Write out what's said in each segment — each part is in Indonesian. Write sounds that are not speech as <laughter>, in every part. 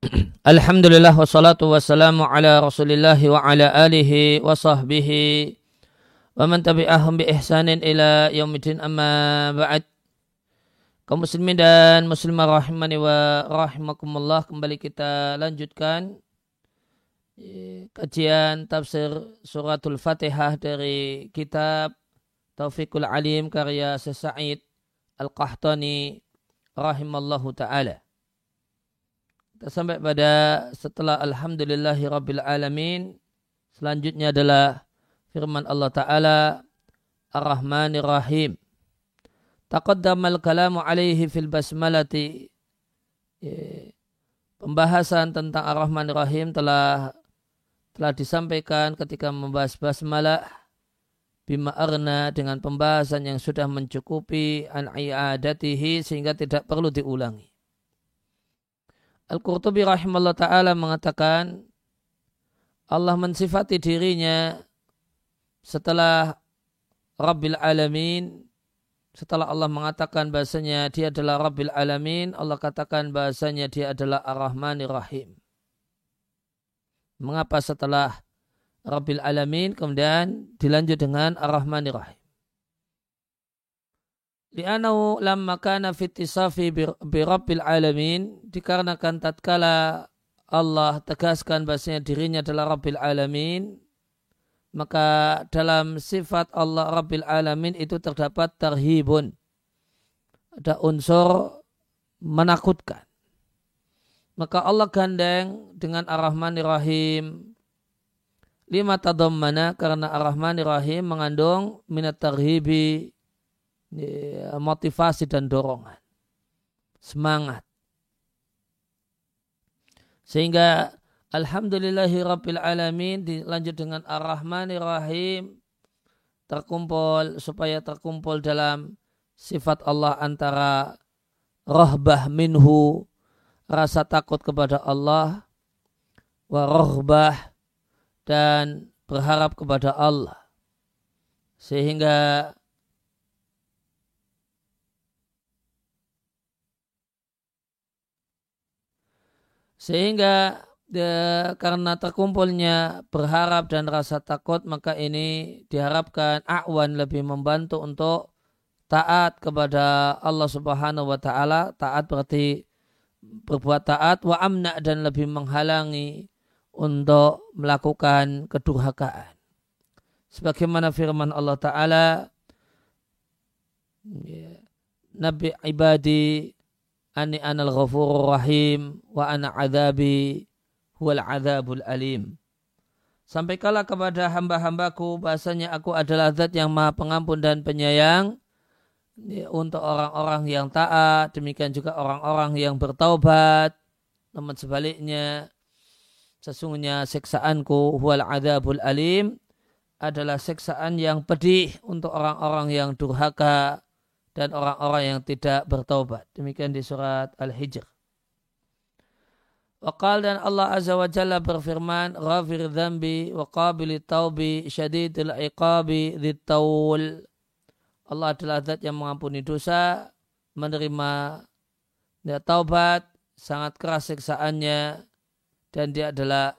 <clears throat> Alhamdulillah wassalatu wassalamu ala rasulillahi wa ala alihi wa sahbihi wa man tabi'ahum bi ihsanin ila yaumidin amma ba'd. Kaum muslimin dan muslimah rahimani wa rahimakumullah kembali kita lanjutkan eh, kajian tafsir suratul fatihah dari kitab Taufiqul Alim karya Sesa'id Al-Qahtani rahimallahu ta'ala kita sampai pada setelah Alhamdulillahi Rabbil Alamin. Selanjutnya adalah firman Allah Ta'ala Ar-Rahmanir Rahim. Taqaddamal kalamu alaihi fil basmalati. Pembahasan tentang Ar-Rahmanir Rahim telah telah disampaikan ketika membahas basmalah bima arna dengan pembahasan yang sudah mencukupi an i'adatihi sehingga tidak perlu diulangi. Al-Qurtubi rahimahullah ta'ala mengatakan Allah mensifati dirinya setelah Rabbil Alamin setelah Allah mengatakan bahasanya dia adalah Rabbil Alamin Allah katakan bahasanya dia adalah Ar-Rahmanir Rahim mengapa setelah Rabbil Alamin kemudian dilanjut dengan Ar-Rahmanir Rahim. Li'anau lamma kana fitisafi birabbil alamin dikarenakan tatkala Allah tegaskan bahasanya dirinya adalah Rabbil Alamin maka dalam sifat Allah Rabbil Alamin itu terdapat terhibun ada unsur menakutkan. Maka Allah gandeng dengan Ar-Rahmanir Rahim lima tadammana karena Ar-Rahmanir Rahim mengandung minat terhibi motivasi dan dorongan. Semangat. Sehingga Alhamdulillahi Rabbil Alamin dilanjut dengan Ar-Rahmanir Rahim terkumpul supaya terkumpul dalam sifat Allah antara rahbah minhu rasa takut kepada Allah wa rahbah dan berharap kepada Allah sehingga Sehingga de, karena terkumpulnya berharap dan rasa takut maka ini diharapkan awan lebih membantu untuk taat kepada Allah Subhanahu wa taala. Taat berarti berbuat taat wa amna dan lebih menghalangi untuk melakukan kedurhakaan. Sebagaimana firman Allah taala ya, Nabi ibadi Ani anal ghafurur rahim wa ana adabi huwal adabul alim. Sampaikanlah kepada hamba-hambaku bahasanya aku adalah zat yang maha pengampun dan penyayang untuk orang-orang yang taat, demikian juga orang-orang yang bertaubat. Namun sebaliknya, sesungguhnya siksaanku huwal adabul alim adalah siksaan yang pedih untuk orang-orang yang durhaka dan orang-orang yang tidak bertaubat. Demikian di surat Al-Hijr. Waqal dan Allah Azza wa Jalla berfirman, Ghafir dhambi wa qabili syadidil iqabi dhittawul. Allah adalah zat yang mengampuni dosa, menerima dia taubat, sangat keras siksaannya, dan dia adalah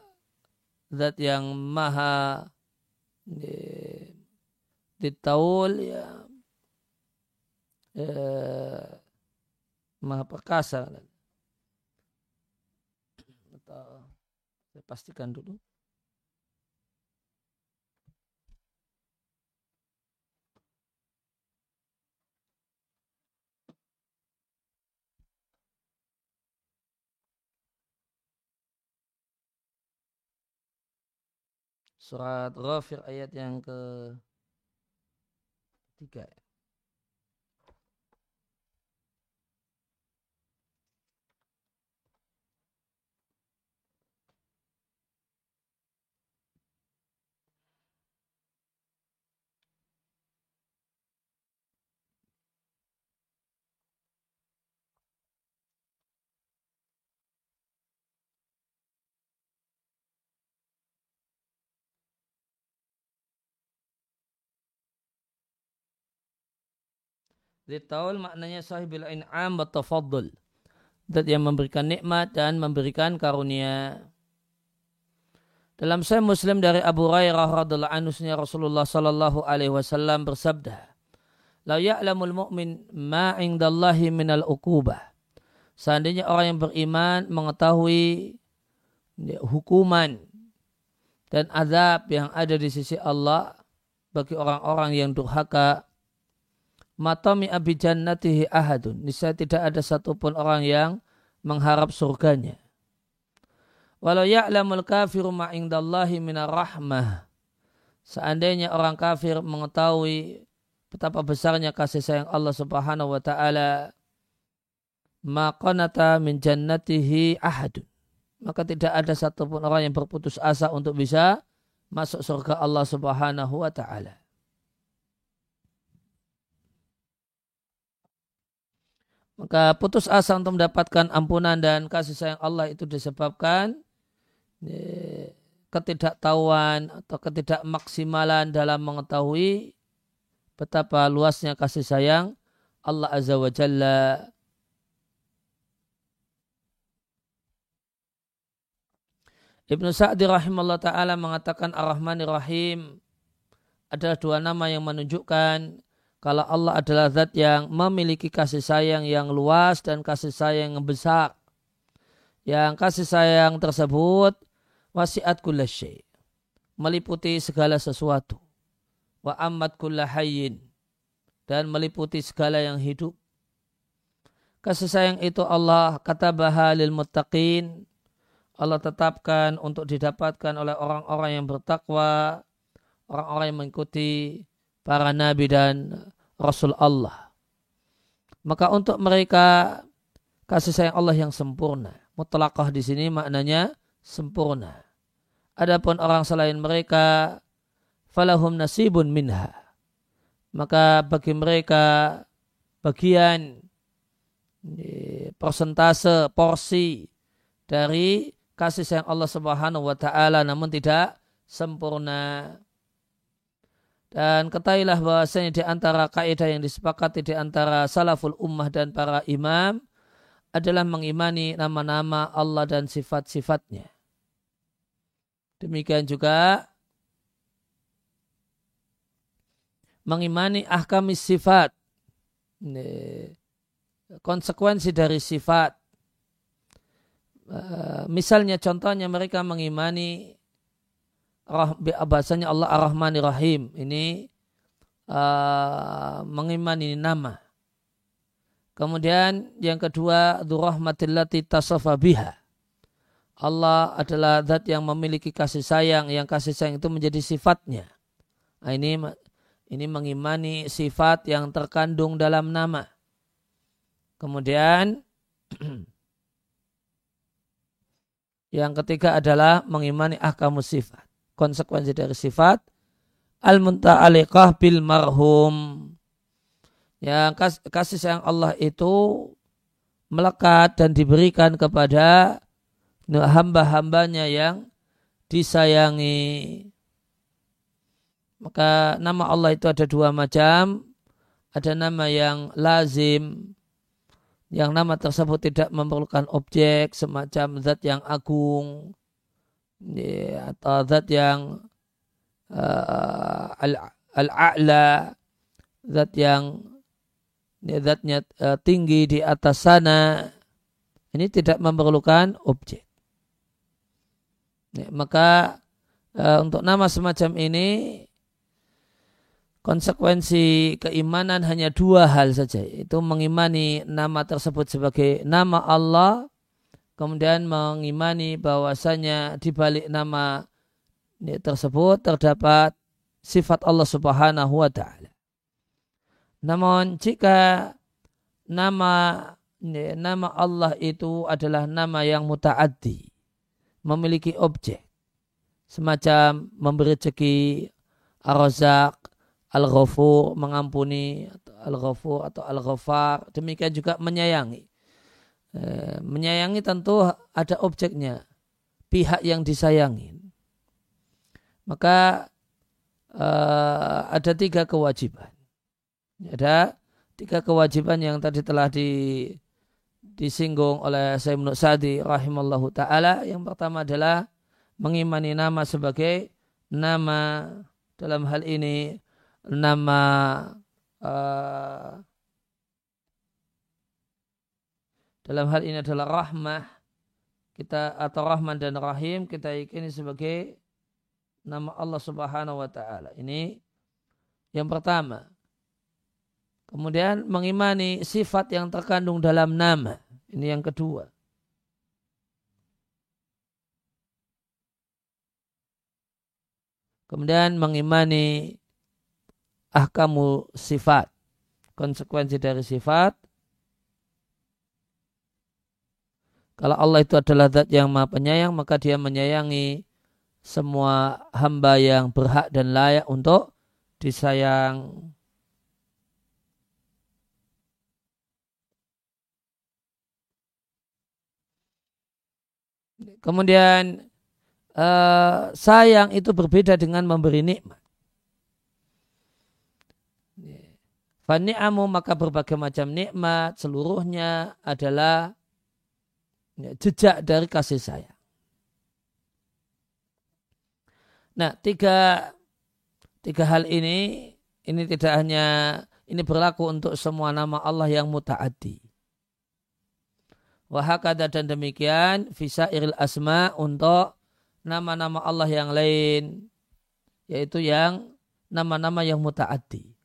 zat yang maha ditawul ya eh, maha perkasa. Saya pastikan dulu. Surat Ghafir ayat yang ke tiga ya. Zitaul maknanya sahibil in'am wa tafaddul. Dat yang memberikan nikmat dan memberikan karunia. Dalam Sahih Muslim dari Abu Hurairah radhiallahu anhu Rasulullah sallallahu alaihi wasallam bersabda, "La ya'lamul mu'min ma 'indallahi minal uqubah." Seandainya orang yang beriman mengetahui hukuman dan azab yang ada di sisi Allah bagi orang-orang yang durhaka, matami abi jannatihi ahadun. Niscaya tidak ada satupun orang yang mengharap surganya. Walau ya'lamul kafiru ma'indallahi minar rahmah. Seandainya orang kafir mengetahui betapa besarnya kasih sayang Allah subhanahu wa ta'ala maqanata min jannatihi ahadun. Maka tidak ada satupun orang yang berputus asa untuk bisa masuk surga Allah subhanahu wa ta'ala. Maka putus asa untuk mendapatkan ampunan dan kasih sayang Allah itu disebabkan ketidaktahuan atau ketidakmaksimalan dalam mengetahui betapa luasnya kasih sayang Allah Azza wa Jalla. Ibnu Sa'di rahimahullah ta'ala mengatakan Ar-Rahmanir Rahim adalah dua nama yang menunjukkan kalau Allah adalah zat yang memiliki kasih sayang yang luas dan kasih sayang yang besar. Yang kasih sayang tersebut wasiat kulla syai. Meliputi segala sesuatu. Wa ammat kulla hayyin. Dan meliputi segala yang hidup. Kasih sayang itu Allah kata lil muttaqin. Allah tetapkan untuk didapatkan oleh orang-orang yang bertakwa. Orang-orang yang mengikuti para nabi dan rasul Allah. Maka untuk mereka kasih sayang Allah yang sempurna. Mutlakah di sini maknanya sempurna. Adapun orang selain mereka falahum nasibun minha. Maka bagi mereka bagian persentase porsi dari kasih sayang Allah Subhanahu wa taala namun tidak sempurna. Dan ketahuilah bahwasanya di antara kaidah yang disepakati di antara salaful ummah dan para imam adalah mengimani nama-nama Allah dan sifat-sifatnya. Demikian juga mengimani ahkam sifat. Konsekuensi dari sifat. Eh, misalnya contohnya mereka mengimani bahasanya Allah Ar-Rahman Rahim. Ini uh, mengimani nama. Kemudian yang kedua, Durrahmatillati tasafa biha. Allah adalah zat yang memiliki kasih sayang, yang kasih sayang itu menjadi sifatnya. Nah, ini ini mengimani sifat yang terkandung dalam nama. Kemudian <clears throat> yang ketiga adalah mengimani ahkamus sifat. Konsekuensi dari sifat al-munta'aliqah bil marhum yang kasih sayang Allah itu melekat dan diberikan kepada hamba-hambanya yang disayangi. Maka nama Allah itu ada dua macam. Ada nama yang lazim, yang nama tersebut tidak memerlukan objek semacam zat yang agung atau zat yang uh, al-a'la, zat yang zatnya uh, tinggi di atas sana ini tidak memerlukan objek. Ya, maka uh, untuk nama semacam ini konsekuensi keimanan hanya dua hal saja itu mengimani nama tersebut sebagai nama Allah kemudian mengimani bahwasanya di balik nama tersebut terdapat sifat Allah Subhanahu wa taala. Namun jika nama nama Allah itu adalah nama yang mutaaddi, memiliki objek, semacam memberi rezeki, ar-razak, al-ghafur, mengampuni, al-ghafur atau al-ghafar, demikian juga menyayangi. E, menyayangi tentu ada objeknya, pihak yang disayangi. Maka e, ada tiga kewajiban ada tiga kewajiban yang tadi telah di, disinggung oleh Sayyid Sa'di rahimallahu taala. Yang pertama adalah mengimani nama sebagai nama dalam hal ini nama uh, dalam hal ini adalah rahmah kita atau rahman dan rahim kita yakini sebagai nama Allah Subhanahu wa taala. Ini yang pertama. Kemudian mengimani sifat yang terkandung dalam nama. Ini yang kedua. Kemudian mengimani ahkamu sifat. Konsekuensi dari sifat. Kalau Allah itu adalah zat yang maha penyayang, maka dia menyayangi semua hamba yang berhak dan layak untuk disayang. Kemudian uh, sayang itu berbeda dengan memberi nikmat. Fani'amu maka berbagai macam nikmat seluruhnya adalah jejak dari kasih sayang. Nah, tiga, tiga hal ini, ini tidak hanya, ini berlaku untuk semua nama Allah yang mutaaddi. Wahakada dan demikian visa iril asma untuk nama-nama Allah yang lain yaitu yang nama-nama yang mutaaddi.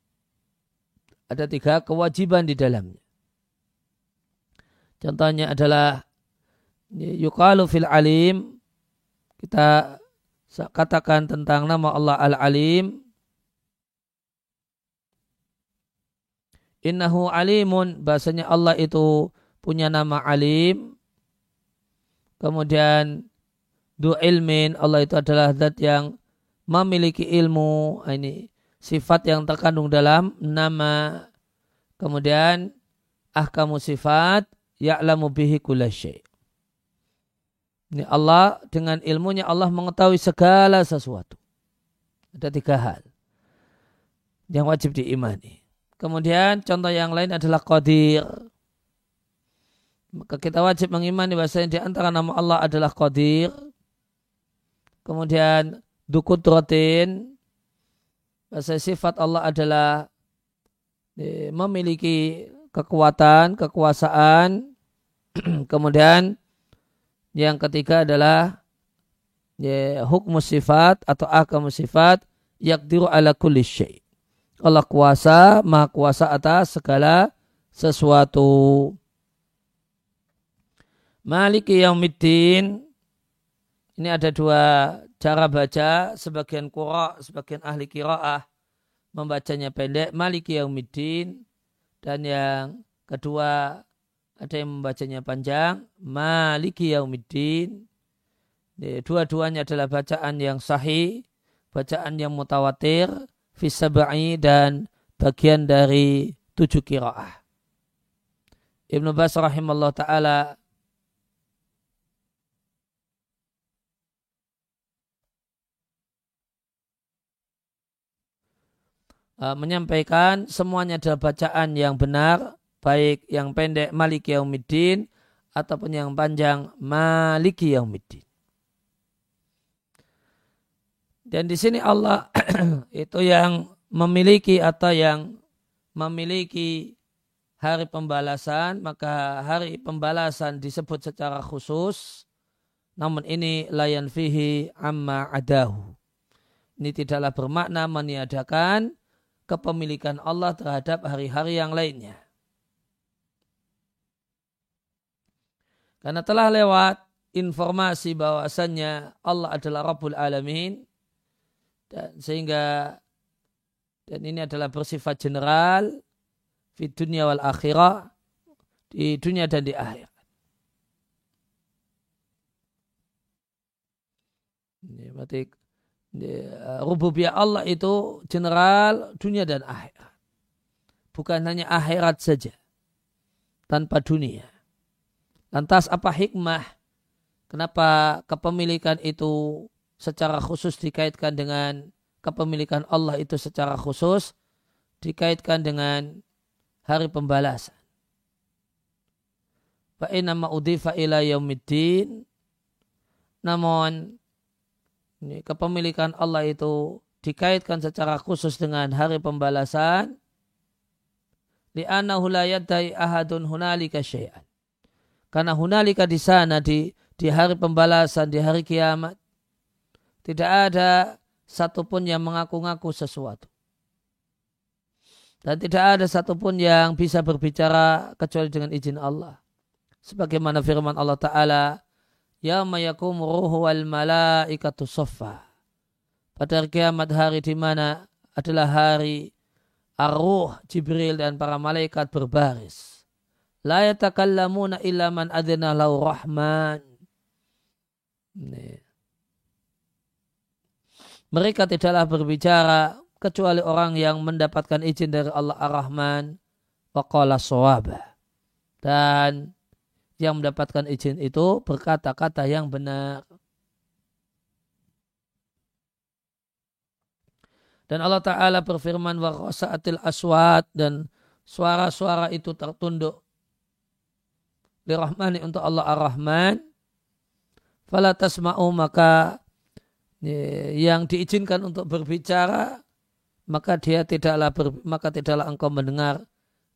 Ada tiga kewajiban di dalamnya. Contohnya adalah yukalu fil alim kita katakan tentang nama Allah al-alim innahu alimun bahasanya Allah itu punya nama alim. Kemudian du ilmin Allah itu adalah zat yang memiliki ilmu. Ah, ini sifat yang terkandung dalam nama. Kemudian ahkamu sifat ya'lamu bihi kulasy. Ini Allah dengan ilmunya Allah mengetahui segala sesuatu. Ada tiga hal yang wajib diimani. Kemudian contoh yang lain adalah qadir. Maka kita wajib mengimani bahasa di antara nama Allah adalah Qadir. Kemudian Dukudratin. Bahasa sifat Allah adalah eh, memiliki kekuatan, kekuasaan. <clears throat> Kemudian yang ketiga adalah ya, hukum sifat atau akam sifat yakdiru ala kulli syai. Allah kuasa, maha kuasa atas segala sesuatu. Maliki yaumiddin. Ini ada dua cara baca. Sebagian qura, sebagian ahli kiraah membacanya pendek. Maliki yaumiddin. Dan yang kedua ada yang membacanya panjang. Maliki yaumiddin. Dua-duanya adalah bacaan yang sahih. Bacaan yang mutawatir. Fisabai dan bagian dari tujuh kiraah. Ibnu Bas rahimahullah ta'ala uh, menyampaikan semuanya adalah bacaan yang benar, baik yang pendek Maliki Yaumiddin ataupun yang panjang Maliki Yaumiddin. Dan di sini Allah <clears throat> itu yang memiliki atau yang memiliki hari pembalasan, maka hari pembalasan disebut secara khusus. Namun ini layan fihi amma adahu. Ini tidaklah bermakna meniadakan kepemilikan Allah terhadap hari-hari yang lainnya. Karena telah lewat informasi bahwasannya Allah adalah Rabbul Alamin dan sehingga dan ini adalah bersifat general di dunia wal akhirah di dunia dan di akhir. Ini berarti Eh, rububiyah Allah itu general dunia dan akhirat. Bukan hanya akhirat saja. Tanpa dunia. Lantas apa hikmah? Kenapa kepemilikan itu secara khusus dikaitkan dengan kepemilikan Allah itu secara khusus dikaitkan dengan hari pembalasan. Fa inna udifa ila yaumiddin. Namun ini, kepemilikan Allah itu dikaitkan secara khusus dengan hari pembalasan. Li'annahu la yaddai ahadun hunalika syai'an. Karena hunalika di sana di di hari pembalasan, di hari kiamat, tidak ada satupun yang mengaku-ngaku sesuatu. Dan tidak ada satupun yang bisa berbicara kecuali dengan izin Allah. Sebagaimana firman Allah Ta'ala, Yawma yakum ruhu wal malaikatu soffa. Pada hari kiamat hari di mana adalah hari arruh Jibril dan para malaikat berbaris. La yatakallamuna illa man adina lau rahman. Mereka tidaklah berbicara kecuali orang yang mendapatkan izin dari Allah Ar-Rahman waqala sawaba. Dan yang mendapatkan izin itu berkata-kata yang benar. Dan Allah Ta'ala berfirman wa aswat dan suara-suara itu tertunduk lirahmani untuk Allah Ar-Rahman. Fala tasma'u maka yang diizinkan untuk berbicara maka dia tidaklah ber, maka tidaklah engkau mendengar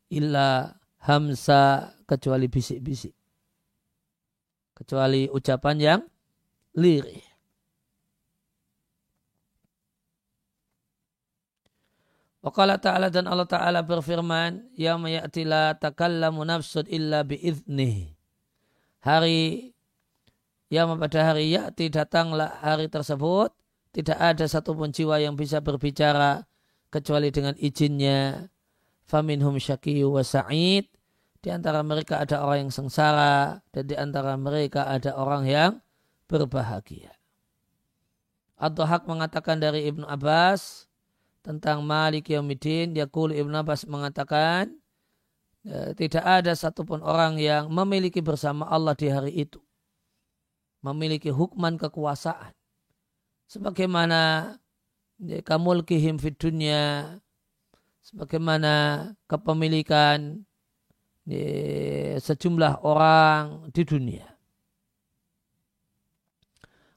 illa hamsa kecuali bisik-bisik. Kecuali ucapan yang lirih Wakala ta'ala dan Allah ta'ala berfirman, Ya mayati la takallamu nafsud illa bi'idnih. Hari, ya pada hari ya'ti datanglah hari tersebut, tidak ada satupun jiwa yang bisa berbicara kecuali dengan izinnya. Faminhum syakiyu wa sa'id. Di antara mereka ada orang yang sengsara dan di antara mereka ada orang yang berbahagia. Atau hak mengatakan dari Ibnu Abbas tentang Malik Yawmiddin, Yakul Ibnu Abbas mengatakan ya, tidak ada satupun orang yang memiliki bersama Allah di hari itu. Memiliki hukman kekuasaan. Sebagaimana kamulkihim fid dunya sebagaimana kepemilikan sejumlah orang di dunia.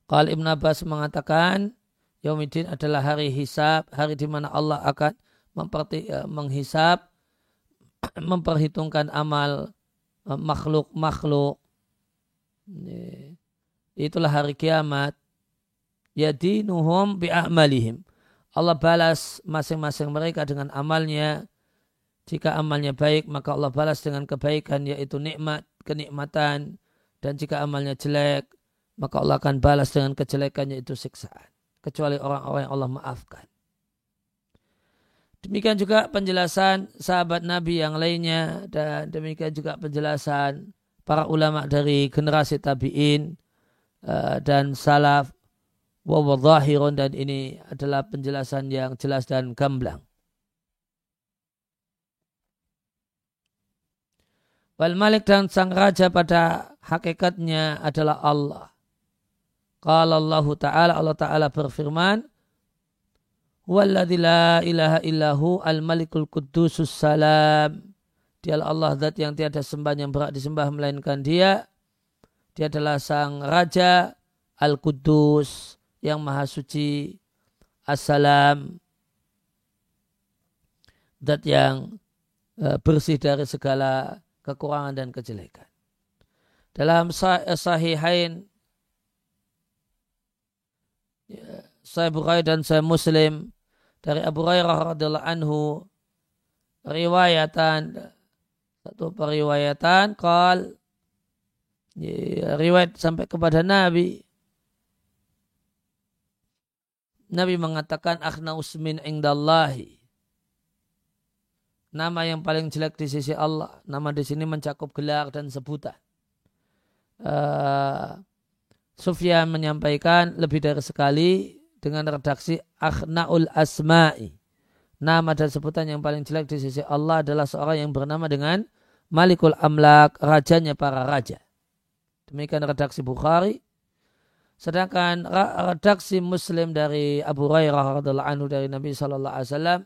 Kalau Ibn Abbas mengatakan Yaumidin adalah hari hisab, hari di mana Allah akan memperti, eh, menghisap, <clears throat> memperhitungkan amal eh, makhluk-makhluk. Itulah hari kiamat. Yadinuhum bi'amalihim. Allah balas masing-masing mereka dengan amalnya. Jika amalnya baik, maka Allah balas dengan kebaikan, yaitu nikmat, kenikmatan. Dan jika amalnya jelek, maka Allah akan balas dengan kejelekan, yaitu siksaan. Kecuali orang-orang yang Allah maafkan. Demikian juga penjelasan sahabat Nabi yang lainnya dan demikian juga penjelasan para ulama dari generasi tabi'in eh, dan salaf wa zahirun dan ini adalah penjelasan yang jelas dan gamblang. Wal Malik dan sang raja pada hakikatnya adalah Allah. Qala Allah Ta'ala Allah Ta'ala berfirman Walladzi la ilaha illahu al-malikul qudusus salam. Dialah Allah zat yang tiada sembah yang berat disembah melainkan dia. Dia adalah sang raja al-kudus yang maha suci, assalam, dat yang e, bersih dari segala kekurangan dan kejelekan. Dalam sahihain ya, saya Bukhari dan saya Muslim dari Abu Hurairah radhiyallahu anhu riwayatan satu periwayatan kal ya, riwayat sampai kepada Nabi Nabi mengatakan akhna usmin indallahi. Nama yang paling jelek di sisi Allah. Nama di sini mencakup gelar dan sebutan. Uh, Sufyan menyampaikan lebih dari sekali dengan redaksi akhnaul asma'i. Nama dan sebutan yang paling jelek di sisi Allah adalah seorang yang bernama dengan Malikul Amlak, rajanya para raja. Demikian redaksi Bukhari. Sedangkan redaksi Muslim dari Abu Hurairah radhiallahu anhu dari Nabi Shallallahu Alaihi Wasallam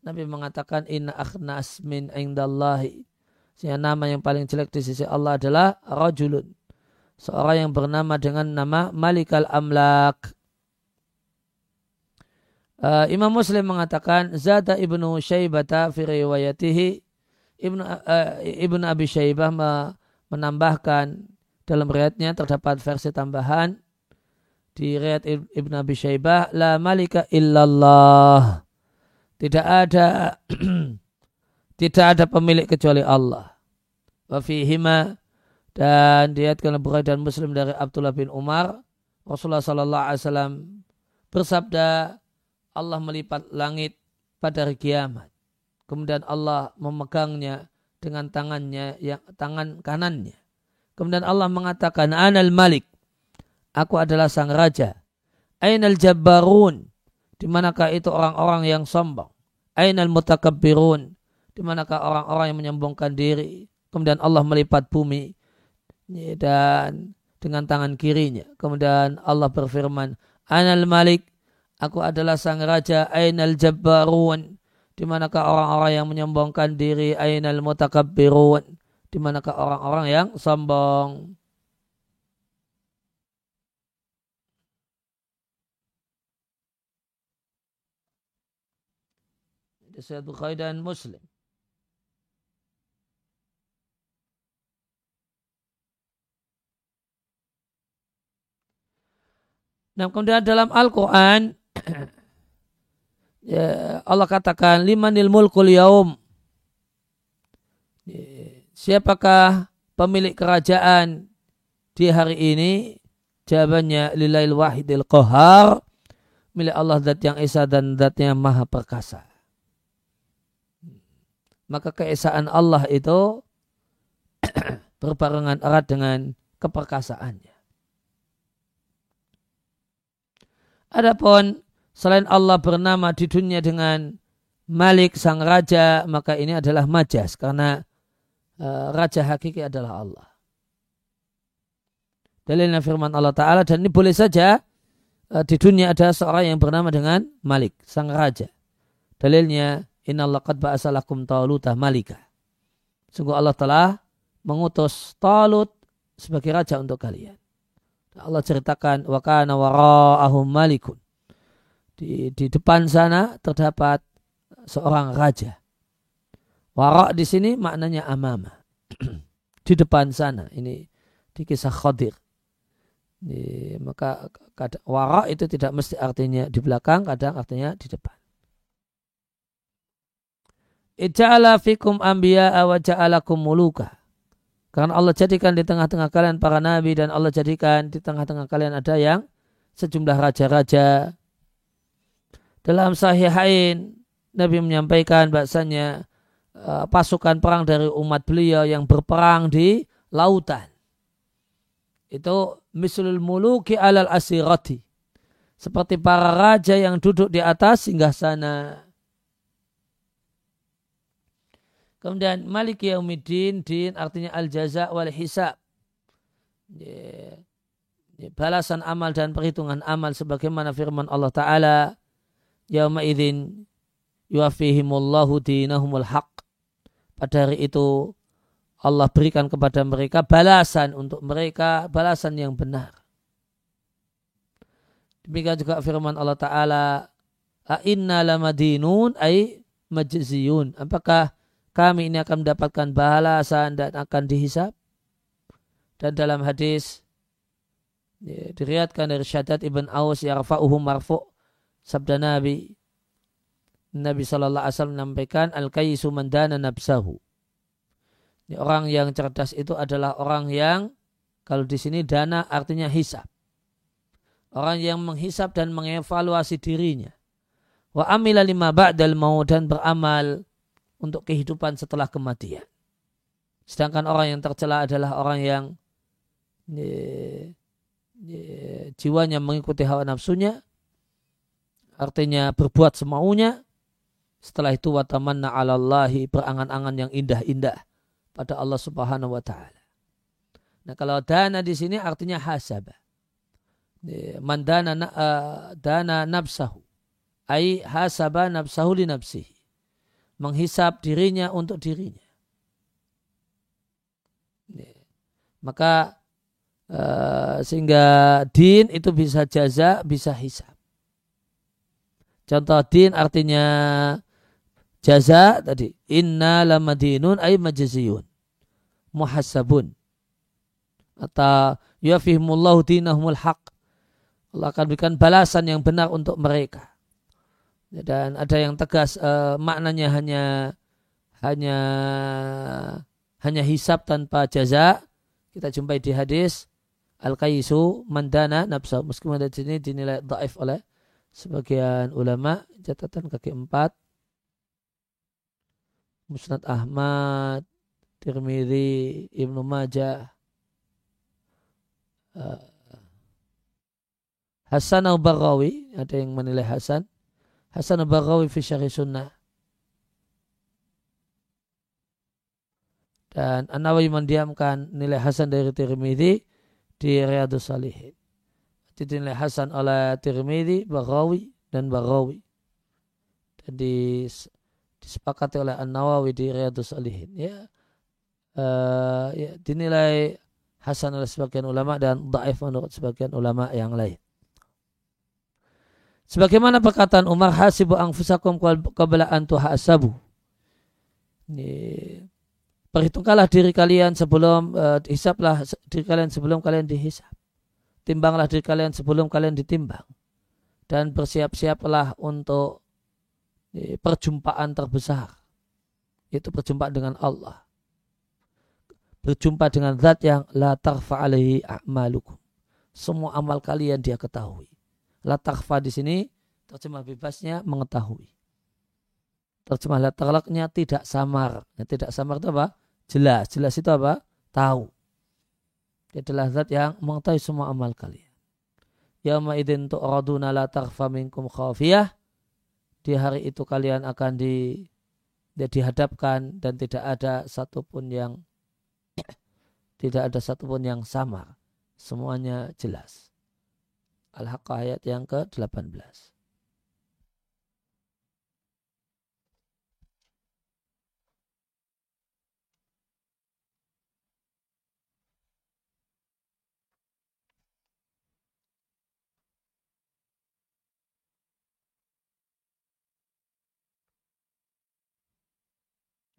Nabi mengatakan inna akhnas min indallahi. Sehingga nama yang paling jelek di sisi Allah adalah rajulun. Seorang yang bernama dengan nama Malikal Amlak. Uh, Imam Muslim mengatakan Zada ibnu Syaibata fi riwayatihi Ibnu uh, Ibnu Abi Syaibah menambahkan dalam riwayatnya terdapat versi tambahan di riwayat Ibnu Abi Syaibah la malika illallah tidak ada <clears throat> tidak ada pemilik kecuali Allah. Wa fihima dan diatkan Bukhari dan Muslim dari Abdullah bin Umar Rasulullah sallallahu alaihi wasallam bersabda Allah melipat langit pada hari kiamat. Kemudian Allah memegangnya dengan tangannya yang tangan kanannya. Kemudian Allah mengatakan anal malik. Aku adalah sang raja. Ainal jabbarun di manakah itu orang-orang yang sombong? Ainal mutakabbirun? Di manakah orang-orang yang menyombongkan diri? Kemudian Allah melipat bumi dan dengan tangan kirinya. Kemudian Allah berfirman, Ainal Malik, aku adalah sang raja, Ainal Jabbarun, di manakah orang-orang yang menyombongkan diri, Ainal Mutakabbirun, di manakah orang-orang yang sombong. Sahih Bukhari dan Muslim. Nah, kemudian dalam Al-Quran ya, Allah katakan limanil mulkul yaum. Ya, siapakah pemilik kerajaan di hari ini? Jawabannya lillail wahidil qahar milik Allah zat yang esa dan zat yang maha perkasa maka keesaan Allah itu <clears throat> berbarengan erat dengan keperkasaannya. Adapun selain Allah bernama di dunia dengan Malik sang raja, maka ini adalah majas karena uh, raja hakiki adalah Allah. Dalilnya firman Allah Ta'ala dan ini boleh saja uh, di dunia ada seorang yang bernama dengan Malik, sang raja. Dalilnya Inna Allah qad ba'asalakum talutah malika. Sungguh Allah telah mengutus Talut sebagai raja untuk kalian. Allah ceritakan wa kana wara'ahum malikun. Di, di depan sana terdapat seorang raja. Wara' di sini maknanya amama. <clears throat> di depan sana. Ini di kisah Khadir. Di, maka wara' itu tidak mesti artinya di belakang, kadang artinya di depan. Ija'ala fikum anbiya wa ja'alakum muluka. Karena Allah jadikan di tengah-tengah kalian para nabi dan Allah jadikan di tengah-tengah kalian ada yang sejumlah raja-raja. Dalam sahihain Nabi menyampaikan bahasanya uh, pasukan perang dari umat beliau yang berperang di lautan. Itu mislul muluki alal asirati. Seperti para raja yang duduk di atas singgah sana. Kemudian Malik Yaumiddin, din artinya al-jaza wal hisab. Balasan amal dan perhitungan amal sebagaimana firman Allah Ta'ala. Yauma idzin yuafihimullahu dinahumul haq. Pada hari itu Allah berikan kepada mereka balasan untuk mereka, balasan yang benar. Demikian juga firman Allah Ta'ala, A'inna lamadinun ay majziyun. Apakah kami ini akan mendapatkan balasan dan akan dihisap. Dan dalam hadis ya, diriatkan dari Syadat Ibn Aus yarfa'uhu marfu' sabda Nabi Nabi Shallallahu Alaihi Wasallam menyampaikan al kayisu mandana nabsahu. Ini orang yang cerdas itu adalah orang yang kalau di sini dana artinya hisap. Orang yang menghisap dan mengevaluasi dirinya. Wa amila lima ba'dal mau dan beramal untuk kehidupan setelah kematian. Sedangkan orang yang tercela adalah orang yang ye, ye, jiwanya mengikuti hawa nafsunya, artinya berbuat semaunya, setelah itu watamanna alallahi berangan-angan yang indah-indah pada Allah Subhanahu wa taala. Nah, kalau dana di sini artinya hasabah. Mandana uh, dana nafsahu. Ai hasaba nafsahu li nafsihi menghisap dirinya untuk dirinya. Maka uh, sehingga din itu bisa jaza, bisa hisap. Contoh din artinya jaza tadi. Inna lamadinun ay majaziyun muhasabun atau yafihmullahu dinahumul haq. Allah akan berikan balasan yang benar untuk mereka dan ada yang tegas uh, maknanya hanya hanya hanya hisab tanpa jaza kita jumpai di hadis al kaisu mandana nafsa. Meskipun di sini dinilai daif oleh sebagian ulama catatan kaki empat. Musnad Ahmad Tirmidzi Ibnu Majah. Uh, Hasan al-Baghawi ada yang menilai Hasan Hasan al-Baghawi fi syarih sunnah. Dan An-Nawawi mendiamkan nilai Hasan dari Tirmidzi di Riyadus Salihin. Dinilai Hasan oleh Tirmidzi, Baghawi dan Baghawi. Dan disepakati oleh An-Nawawi di Riyadus Salihin. Ya, uh, ya, dinilai Hasan oleh sebagian ulama dan Daif menurut sebagian ulama yang lain. Sebagaimana perkataan Umar hasibu anfusakum qabla an tuhasabu. Perhitungkanlah diri kalian sebelum uh, hisaplah diri kalian sebelum kalian dihisap. Timbanglah diri kalian sebelum kalian ditimbang. Dan bersiap-siaplah untuk perjumpaan terbesar. Itu perjumpaan dengan Allah. Berjumpa dengan zat yang la tarfa alaihi a'malukum. Semua amal kalian dia ketahui La takfa di sini terjemah bebasnya mengetahui. Terjemah la taklaknya tidak samar. Ya, tidak samar itu apa? Jelas. Jelas itu apa? Tahu. Dia adalah zat yang mengetahui semua amal kalian. Yawma idin tu'raduna la takfa minkum khafiyah. Di hari itu kalian akan di dia dihadapkan dan tidak ada satupun yang <coughs> tidak ada satupun yang samar. Semuanya jelas. Al-Haqqah ayat yang ke-18.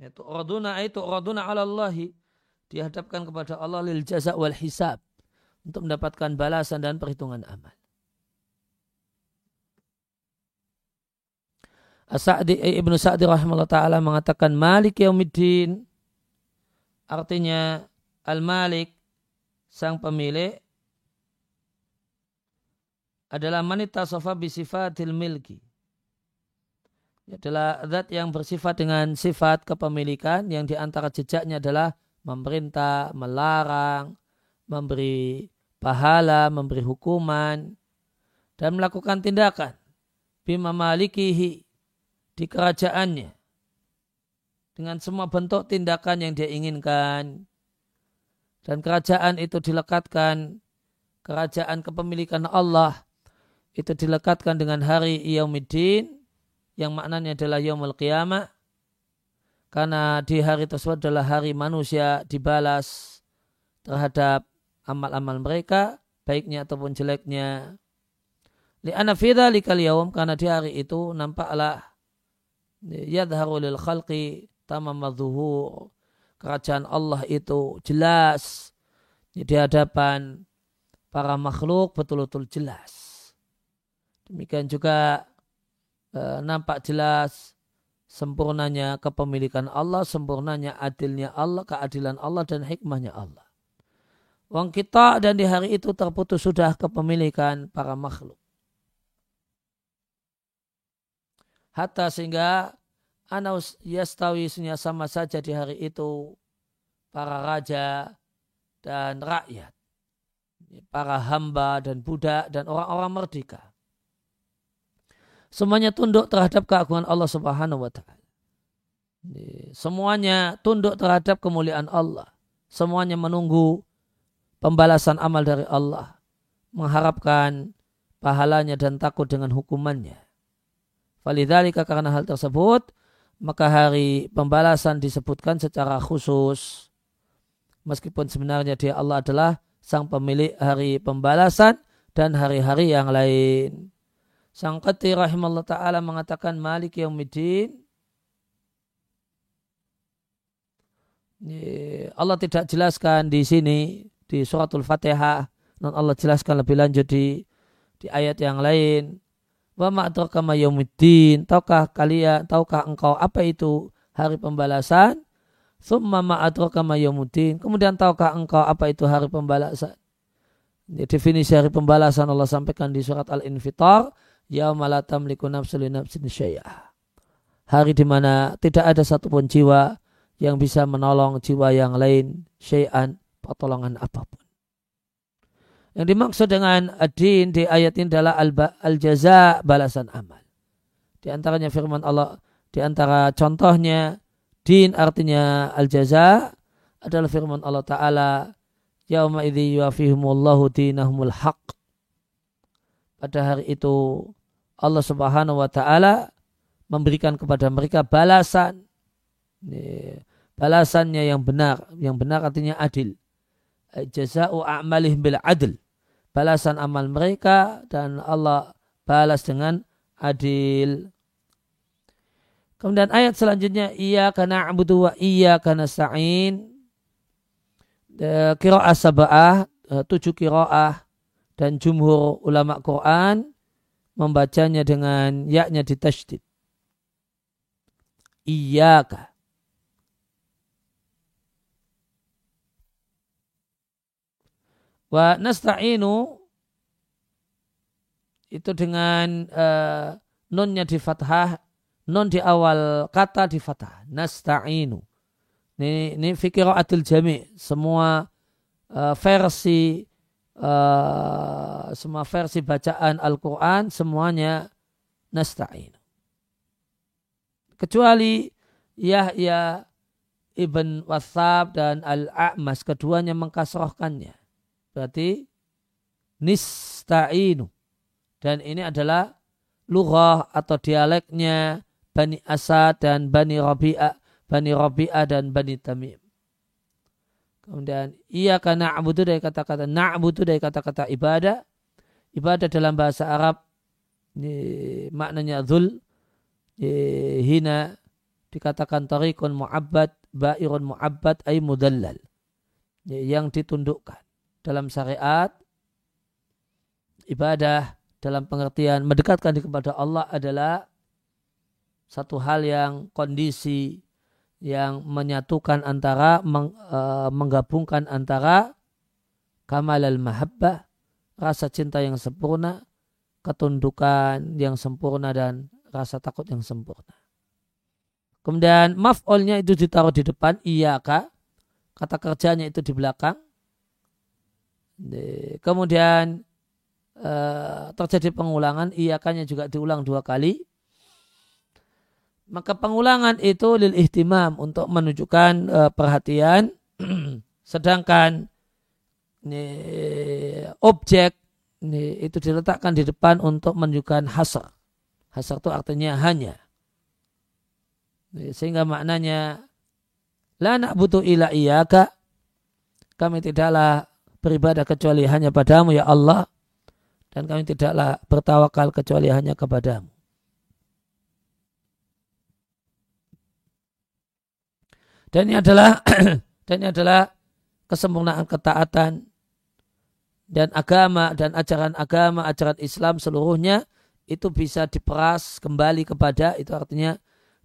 Itu raduna itu raduna ala Allahi dihadapkan kepada Allah lil jaza wal hisab untuk mendapatkan balasan dan perhitungan amal. As-Sa'di eh, Ibnu Sa'di rahimahullah taala mengatakan Malik Yaumiddin. Artinya Al-Malik sang pemilik adalah manita sofa bisifatil milki. Adalah zat yang bersifat dengan sifat kepemilikan yang di antara jejaknya adalah memerintah, melarang, memberi pahala, memberi hukuman, dan melakukan tindakan. Bima malikihi di kerajaannya. Dengan semua bentuk tindakan yang dia inginkan. Dan kerajaan itu dilekatkan. Kerajaan kepemilikan Allah itu dilekatkan dengan hari Yaumiddin yang maknanya adalah Yaumul Qiyamah. Karena di hari tersebut adalah hari manusia dibalas terhadap amal-amal mereka baiknya ataupun jeleknya. Fidha likal yaum karena di hari itu nampaklah yadharu lil khalqi tamamadzuhur kerajaan Allah itu jelas di hadapan para makhluk betul-betul jelas. Demikian juga e, nampak jelas sempurnanya kepemilikan Allah, sempurnanya adilnya Allah, keadilan Allah dan hikmahnya Allah. Wong kita dan di hari itu terputus sudah kepemilikan para makhluk. Hatta sehingga anaus yastawi sama saja di hari itu para raja dan rakyat, para hamba dan budak dan orang-orang merdeka. Semuanya tunduk terhadap keagungan Allah Subhanahu wa taala. Semuanya tunduk terhadap kemuliaan Allah. Semuanya menunggu pembalasan amal dari Allah. Mengharapkan pahalanya dan takut dengan hukumannya. Falidhalika karena hal tersebut, maka hari pembalasan disebutkan secara khusus. Meskipun sebenarnya dia Allah adalah sang pemilik hari pembalasan dan hari-hari yang lain. Sang Qati rahimahullah ta'ala mengatakan Malik Yawmiddin. Allah tidak jelaskan di sini di suratul Fatihah. Non Allah jelaskan lebih lanjut di di ayat yang lain Wa ma'adraka ma yaumiddin. Tahukah kalian, tahukah engkau apa itu hari pembalasan? Thumma ma'adraka ma yaumiddin. Kemudian tahukah engkau apa itu hari pembalasan? Ini definisi hari pembalasan Allah sampaikan di surat Al-Infitar. Yauma la tamliku nafsun nafsin syai'ah. Hari di mana tidak ada satupun jiwa yang bisa menolong jiwa yang lain syai'an pertolongan apa pun. Yang dimaksud dengan adin di ayat ini adalah al-jaza balasan amal. Di antaranya firman Allah, di antara contohnya din artinya al-jaza adalah firman Allah Ta'ala Yauma idhi yuafihumullahu dinahumul haq. Pada hari itu Allah Subhanahu wa taala memberikan kepada mereka balasan balasannya yang benar, yang benar artinya adil jaza'u a'malihim bil adl. Balasan amal mereka dan Allah balas dengan adil. Kemudian ayat selanjutnya iya karena abudu wa iya karena sa'in kiro'ah sabah e, tujuh kiro'ah dan jumhur ulama Quran membacanya dengan yaknya ditasydid. Iyaka Wa nasta'inu itu dengan uh, nunnya di fathah, nun di awal kata di fathah. Nasta'inu. Ini, ini fikiratul jami. Semua uh, versi uh, semua versi bacaan Al-Quran semuanya nasta'inu. Kecuali Yahya Ibn Wathab dan Al-A'mas keduanya mengkasrohkannya. Berarti nista'inu. Dan ini adalah lughah atau dialeknya Bani Asad dan Bani Rabi'ah, Bani Rabi'ah dan Bani Tamim. Kemudian ia karena abudu dari kata-kata na'budu dari kata-kata ibadah. Ibadah dalam bahasa Arab ini maknanya zul hina dikatakan tarikun mu'abbad ba'irun mu'abbad ay mudallal yang ditundukkan dalam syariat ibadah dalam pengertian mendekatkan diri kepada Allah adalah satu hal yang kondisi yang menyatukan antara meng, e, menggabungkan antara kamal al mahabbah rasa cinta yang sempurna ketundukan yang sempurna dan rasa takut yang sempurna. Kemudian maf'olnya itu ditaruh di depan iya kata kerjanya itu di belakang Kemudian uh, terjadi pengulangan, iyakannya juga diulang dua kali. Maka pengulangan itu lil ihtimam untuk menunjukkan uh, perhatian. <clears throat> Sedangkan objek itu diletakkan di depan untuk menunjukkan hasar. Hasar itu artinya hanya. Sehingga maknanya la butuh ila iyaka kami tidaklah beribadah kecuali hanya padamu ya Allah dan kami tidaklah bertawakal kecuali hanya kepadamu. Dan ini adalah <clears throat> dan ini adalah kesempurnaan ketaatan dan agama dan ajaran agama, ajaran Islam seluruhnya itu bisa diperas kembali kepada itu artinya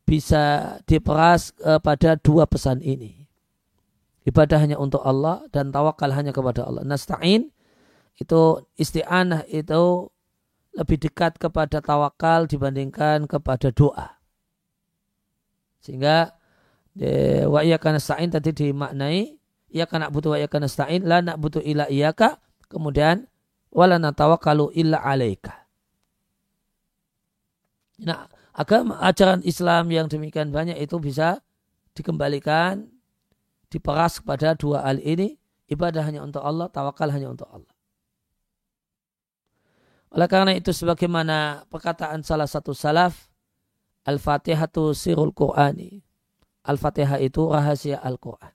bisa diperas uh, pada dua pesan ini ibadah hanya untuk Allah dan tawakal hanya kepada Allah. Nasta'in itu isti'anah itu lebih dekat kepada tawakal dibandingkan kepada doa. Sehingga wa iyyaka nasta'in tadi dimaknai nak butuh wa iyyaka nasta'in la nak butuh ila iyyaka kemudian wala natawakkalu illa alaika. Nah, agama ajaran Islam yang demikian banyak itu bisa dikembalikan diperas kepada dua hal ini ibadah hanya untuk Allah tawakal hanya untuk Allah oleh karena itu sebagaimana perkataan salah satu salaf Al-Fatihah itu sirul Qur'ani. Al-Fatihah itu rahasia Al-Quran.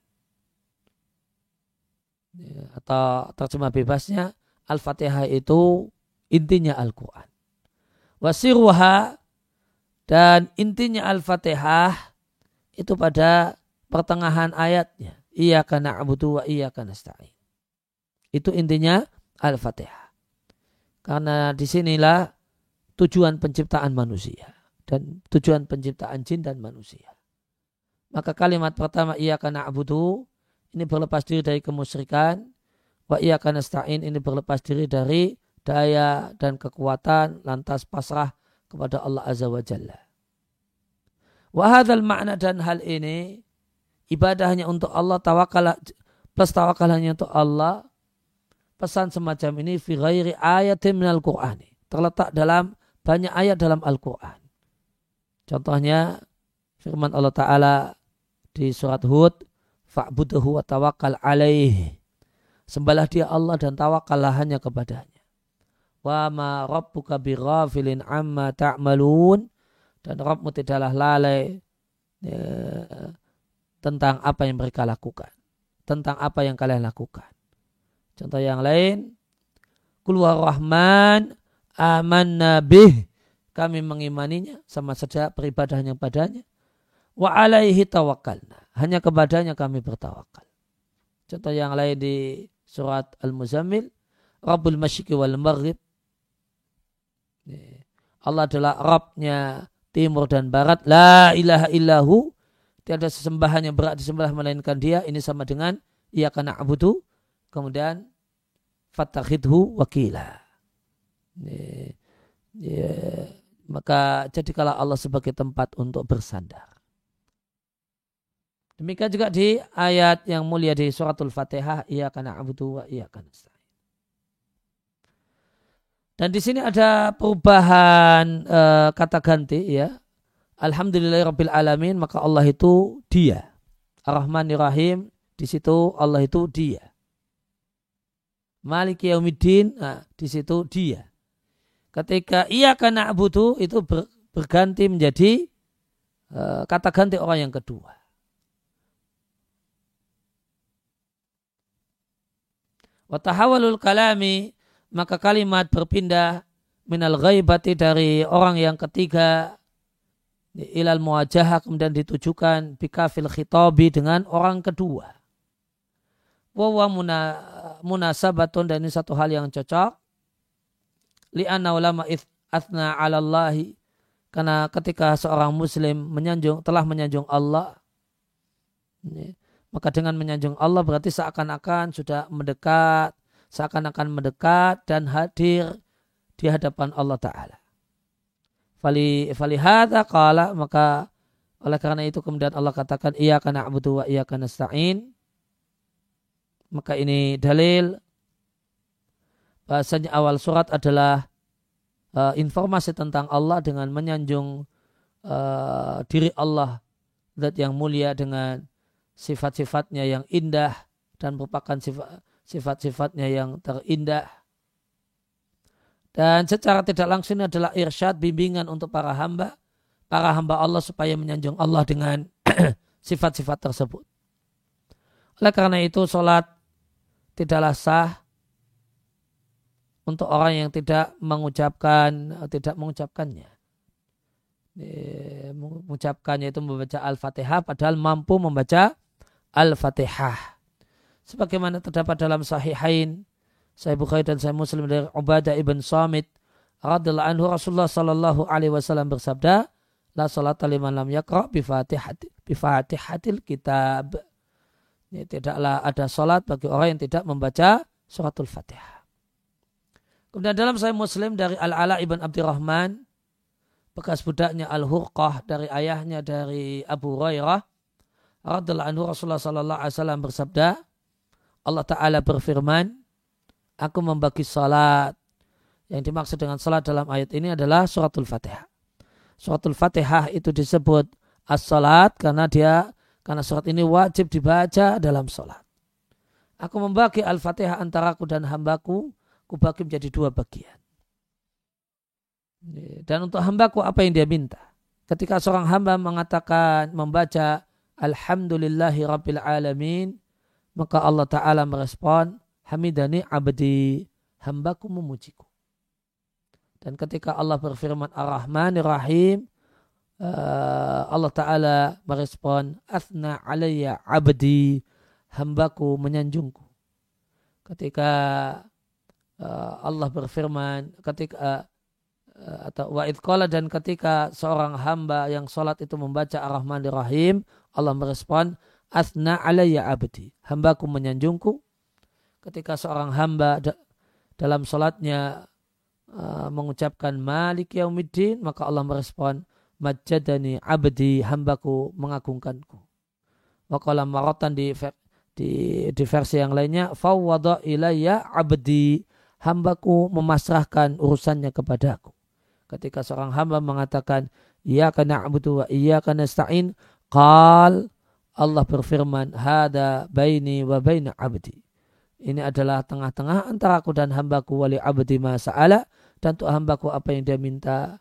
Ya, atau terjemah bebasnya, Al-Fatihah itu intinya Al-Quran. Wasiruha dan intinya Al-Fatihah itu pada pertengahan ayatnya. Iya karena abudu wa iya karena nasta'in. Itu intinya Al-Fatihah. Karena di sinilah tujuan penciptaan manusia dan tujuan penciptaan jin dan manusia. Maka kalimat pertama iya karena abudu ini berlepas diri dari kemusyrikan. Wa iya karena nasta'in ini berlepas diri dari daya dan kekuatan lantas pasrah kepada Allah Azza wa Jalla. Wahadal makna dan hal ini ibadahnya untuk Allah tawakal plus tawakal hanya untuk Allah pesan semacam ini fi ghairi ayatin minal Qur'ani terletak dalam banyak ayat dalam Al-Quran. Contohnya firman Allah Ta'ala di surat Hud fa'buduhu wa tawakal alaih. Sembahlah dia Allah dan tawakallah hanya kepadanya. Wa ma rabbuka bighafilin amma ta'malun dan Rabbmu tidaklah lalai ya, tentang apa yang mereka lakukan. Tentang apa yang kalian lakukan. Contoh yang lain. Kulwa Rahman aman nabih. Kami mengimaninya sama saja peribadahannya padanya. Wa alaihi tawakalna. Hanya kepadanya kami bertawakal. Contoh yang lain di surat Al-Muzammil. Rabbul Masyiki wal Maghrib. Allah adalah Rabbnya timur dan barat. La ilaha illahu. Tiada sesembahan yang berat disembah melainkan dia. Ini sama dengan ia karena abudu. Kemudian fatakhidhu wakila. Ya, maka jadikanlah Allah sebagai tempat untuk bersandar. Demikian juga di ayat yang mulia di suratul Fatihah, ia karena abudu wa ia karena dan di sini ada perubahan e, kata ganti ya. Alhamdulillahirabbil alamin maka Allah itu dia. Ar-Rahmanir Rahim di situ Allah itu dia. Malik Yaumiddin nah, di situ dia. Ketika ia karena abudu itu ber, berganti menjadi e, kata ganti orang yang kedua. Watahawalul kalami maka kalimat berpindah minal ghaibati dari orang yang ketiga ilal muwajahah kemudian ditujukan bikafil khitabi dengan orang kedua. Wawa muna, munasabatun dan ini satu hal yang cocok. Li'anna ulama athna ala Allahi. Karena ketika seorang muslim menyanjung, telah menyanjung Allah. Maka dengan menyanjung Allah berarti seakan-akan sudah mendekat seakan-akan mendekat dan hadir di hadapan Allah Ta'ala. Fali, fali hadha qala, maka oleh karena itu kemudian Allah katakan iya karena abudu wa iya karena sa'in. Maka ini dalil bahasanya awal surat adalah uh, informasi tentang Allah dengan menyanjung uh, diri Allah zat yang mulia dengan sifat-sifatnya yang indah dan merupakan sifat sifat-sifatnya yang terindah. Dan secara tidak langsung ini adalah irsyad bimbingan untuk para hamba, para hamba Allah supaya menyanjung Allah dengan <clears throat> sifat-sifat tersebut. Oleh karena itu sholat tidaklah sah untuk orang yang tidak mengucapkan tidak mengucapkannya. Mengucapkannya itu membaca Al-Fatihah padahal mampu membaca Al-Fatihah sebagaimana terdapat dalam sahihain Sahih Bukhari dan Sahih Muslim dari Ubadah ibn Samit radhiyallahu anhu Rasulullah sallallahu alaihi wasallam bersabda la salata liman lam yaqra bi fatihati bi fatihatil kitab ini tidaklah ada salat bagi orang yang tidak membaca suratul Fatihah. Kemudian dalam Sahih Muslim dari Al-Ala ibn Abdurrahman bekas budaknya Al-Hurqah dari ayahnya dari Abu Hurairah radhiyallahu anhu Rasulullah sallallahu alaihi wasallam bersabda Allah Ta'ala berfirman, aku membagi salat. Yang dimaksud dengan salat dalam ayat ini adalah suratul fatihah. Suratul fatihah itu disebut as-salat karena dia karena surat ini wajib dibaca dalam salat. Aku membagi al-fatihah antara aku dan hambaku, ku bagi menjadi dua bagian. Dan untuk hambaku apa yang dia minta? ketika seorang hamba mengatakan membaca Alhamdulillahi Rabbil Alamin maka Allah Ta'ala merespon Hamidani abdi hambaku memujiku. Dan ketika Allah berfirman Ar-Rahman Ar-Rahim uh, Allah Ta'ala merespon Athna alayya abdi hambaku menyanjungku. Ketika uh, Allah berfirman ketika uh, atau wa dan ketika seorang hamba yang sholat itu membaca Ar-Rahman Ar-Rahim Allah merespon Athna alayya abdi hambaku menyanjungku ketika seorang hamba dalam sholatnya uh, mengucapkan Malik Yaumiddin maka Allah merespon Majadani abdi hambaku mengagungkanku. Waqala marotan di, di, di versi yang lainnya fawwada ilayya abdi hambaku memasrahkan urusannya kepadaku. Ketika seorang hamba mengatakan Iya kana abudu wa iya kana stain qal Allah berfirman hada baini wa baina abdi ini adalah tengah-tengah antara aku dan hambaku wali abdi masa'ala dan untuk hambaku apa yang dia minta.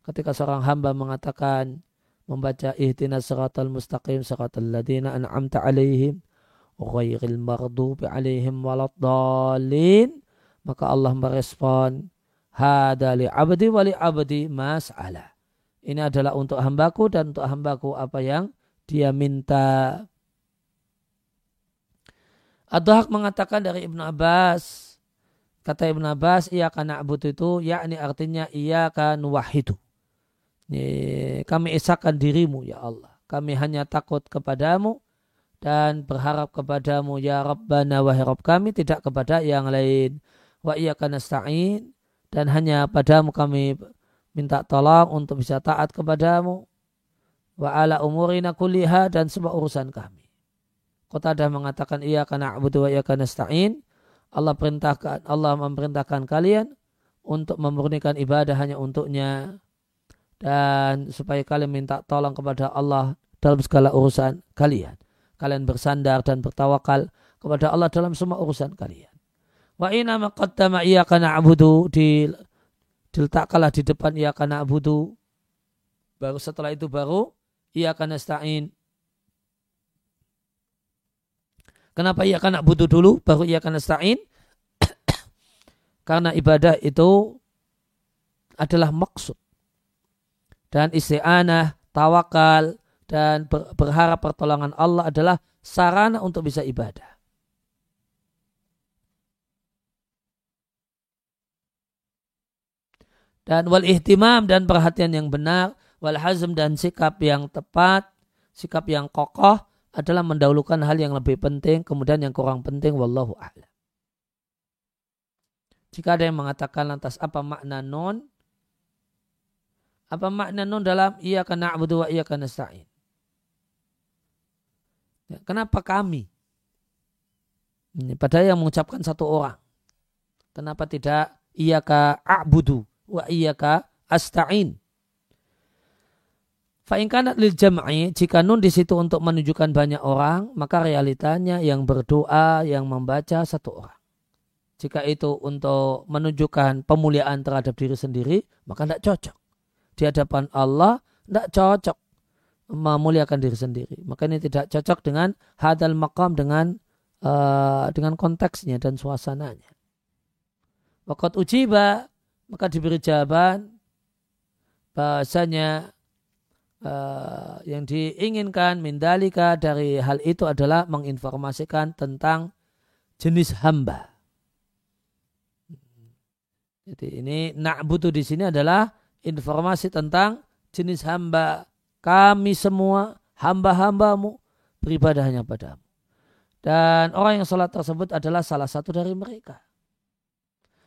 Ketika seorang hamba mengatakan membaca ihtinas siratal mustaqim siratal ladina an'amta alaihim ghairil maghdubi alaihim waladdallin maka Allah merespon hada li abdi wali abdi mas'ala. Ini adalah untuk hambaku dan untuk hambaku apa yang dia minta. Ad-Dhahak mengatakan dari Ibnu Abbas, kata Ibnu Abbas, ia karena abud itu, yakni artinya ia akan wahidu. Kami esakan dirimu ya Allah. Kami hanya takut kepadamu dan berharap kepadamu ya Rabbana wahai Rabb kami tidak kepada yang lain. Wa iya nasta'in dan hanya padamu kami minta tolong untuk bisa taat kepadamu. Wa ala umurina kulliha dan semua urusan kami. Qatadah mengatakan iya karena abudu wa iya karena stain. Allah perintahkan Allah memerintahkan kalian untuk memurnikan ibadah hanya untuknya dan supaya kalian minta tolong kepada Allah dalam segala urusan kalian. Kalian bersandar dan bertawakal kepada Allah dalam semua urusan kalian. Wa ina maqaddama iya karena di diletakkanlah di depan iya karena. Baru setelah itu baru iya karena stain Kenapa ia akan butuh dulu baru ia akan nasta'in? <coughs> Karena ibadah itu adalah maksud. Dan isti'anah, tawakal, dan berharap pertolongan Allah adalah sarana untuk bisa ibadah. Dan wal ihtimam dan perhatian yang benar, wal hazm dan sikap yang tepat, sikap yang kokoh adalah mendahulukan hal yang lebih penting, kemudian yang kurang penting, wallahu a'lam. Jika ada yang mengatakan lantas apa makna non? Apa makna non dalam iya karena abudu wa iya karena sa'in? Ya, kenapa kami? Ini padahal yang mengucapkan satu orang. Kenapa tidak iya ka a'budu wa iya ka asta'in? Fa'inkanat lil jam'i, jika nun di situ untuk menunjukkan banyak orang, maka realitanya yang berdoa, yang membaca satu orang. Jika itu untuk menunjukkan pemuliaan terhadap diri sendiri, maka tidak cocok. Di hadapan Allah, tidak cocok memuliakan diri sendiri. Maka ini tidak cocok dengan hadal makam dengan uh, dengan konteksnya dan suasananya. Wakat ujiba, maka diberi jawaban bahasanya uh, yang diinginkan mindalika dari hal itu adalah menginformasikan tentang jenis hamba. Jadi ini na'budu di sini adalah informasi tentang jenis hamba. Kami semua hamba-hambamu beribadah hanya padamu. Dan orang yang sholat tersebut adalah salah satu dari mereka.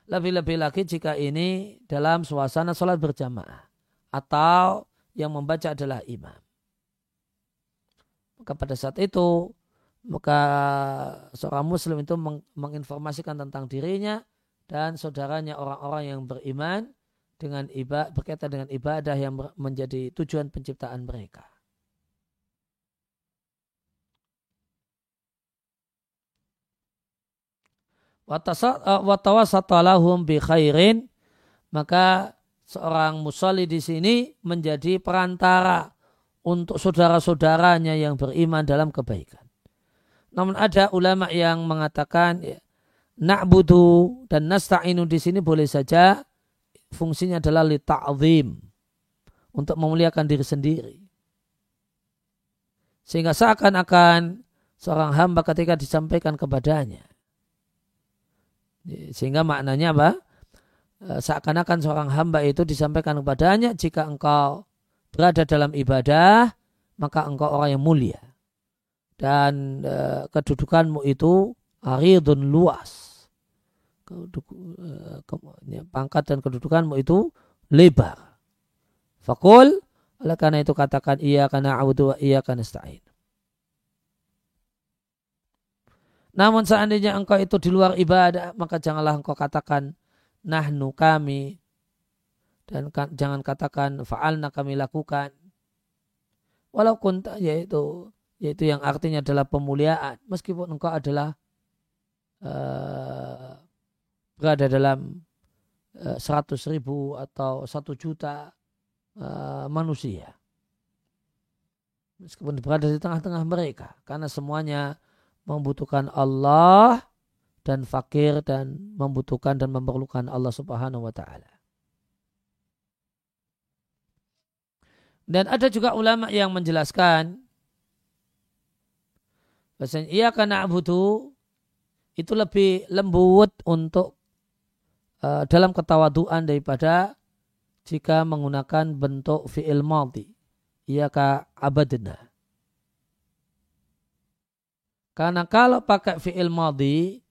Lebih-lebih lagi jika ini dalam suasana sholat berjamaah. Atau yang membaca adalah imam. Maka pada saat itu maka seorang muslim itu menginformasikan tentang dirinya dan saudaranya orang-orang yang beriman dengan ibadah berkaitan dengan ibadah yang menjadi tujuan penciptaan mereka. Watawassatalahum bi khairin maka seorang musalli di sini menjadi perantara untuk saudara-saudaranya yang beriman dalam kebaikan. Namun ada ulama yang mengatakan ya, na'budu dan nasta'inu di sini boleh saja fungsinya adalah li ta'zim untuk memuliakan diri sendiri. Sehingga seakan-akan seorang hamba ketika disampaikan kepadanya. Sehingga maknanya apa? E, seakan-akan seorang hamba itu disampaikan kepadanya jika engkau berada dalam ibadah, maka engkau orang yang mulia. Dan e, kedudukanmu itu aridun luas. Keduk, e, pangkat dan kedudukanmu itu lebar. Fakul, oleh karena itu katakan iya karena audu iya karena stain. Namun seandainya engkau itu di luar ibadah, maka janganlah engkau katakan nahnu kami. Dan jangan katakan fa'alna kami lakukan. Walaupun yaitu yaitu yang artinya adalah pemuliaan. Meskipun engkau adalah uh, berada dalam uh, ribu atau satu juta uh, manusia. Meskipun berada di tengah-tengah mereka. Karena semuanya membutuhkan Allah dan fakir dan membutuhkan dan memerlukan Allah Subhanahu wa taala. Dan ada juga ulama yang menjelaskan bahasanya ia karena abudu itu lebih lembut untuk uh, dalam ketawaduan daripada jika menggunakan bentuk fi'il madhi. Ia ka abadna. Karena kalau pakai fi'il madhi,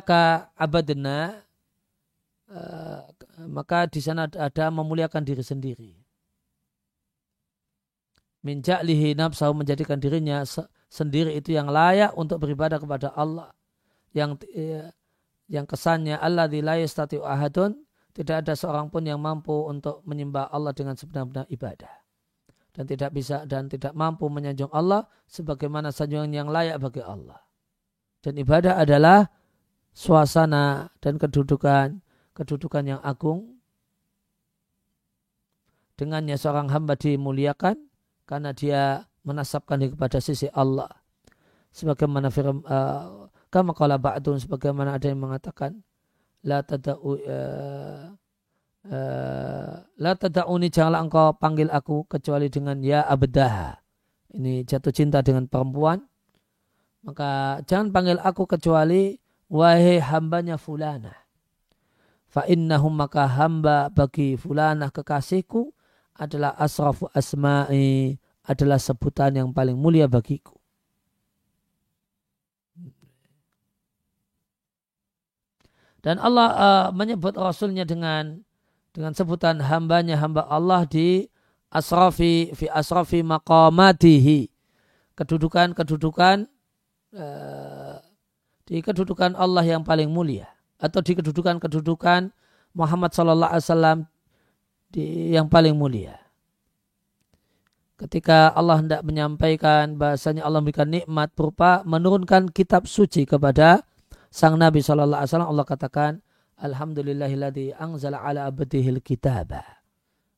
ka abadna, uh, maka di sana ada memuliakan diri sendiri. Minjak lihi nafsahu menjadikan dirinya sendiri itu yang layak untuk beribadah kepada Allah. Yang eh, yang kesannya Allah yastati ahadun tidak ada seorang pun yang mampu untuk menyembah Allah dengan sebenar-benar ibadah dan tidak bisa dan tidak mampu menyanjung Allah sebagaimana sanjungan yang layak bagi Allah. Dan ibadah adalah suasana dan kedudukan kedudukan yang agung. Dengannya seorang hamba dimuliakan karena dia menasabkan kepada sisi Allah. Sebagaimana firman uh, kama qala ba'dun sebagaimana ada yang mengatakan la tada'u uh, Eh, la tada'uni janganlah engkau panggil aku kecuali dengan ya abdah. Ini jatuh cinta dengan perempuan. Maka jangan panggil aku kecuali wahai hambanya fulana. Fa innahum maka hamba bagi fulana kekasihku adalah asrafu asma'i adalah sebutan yang paling mulia bagiku. Dan Allah uh, menyebut Rasulnya dengan dengan sebutan hambanya hamba Allah di asrafi fi asrafi maqamatihi kedudukan-kedudukan uh, di kedudukan Allah yang paling mulia atau di kedudukan-kedudukan Muhammad sallallahu alaihi wasallam yang paling mulia. Ketika Allah hendak menyampaikan bahasanya Allah memberikan nikmat berupa menurunkan kitab suci kepada sang Nabi sallallahu alaihi wasallam Allah katakan Alhamdulillahilladzi anzala ala abdihil kitabah.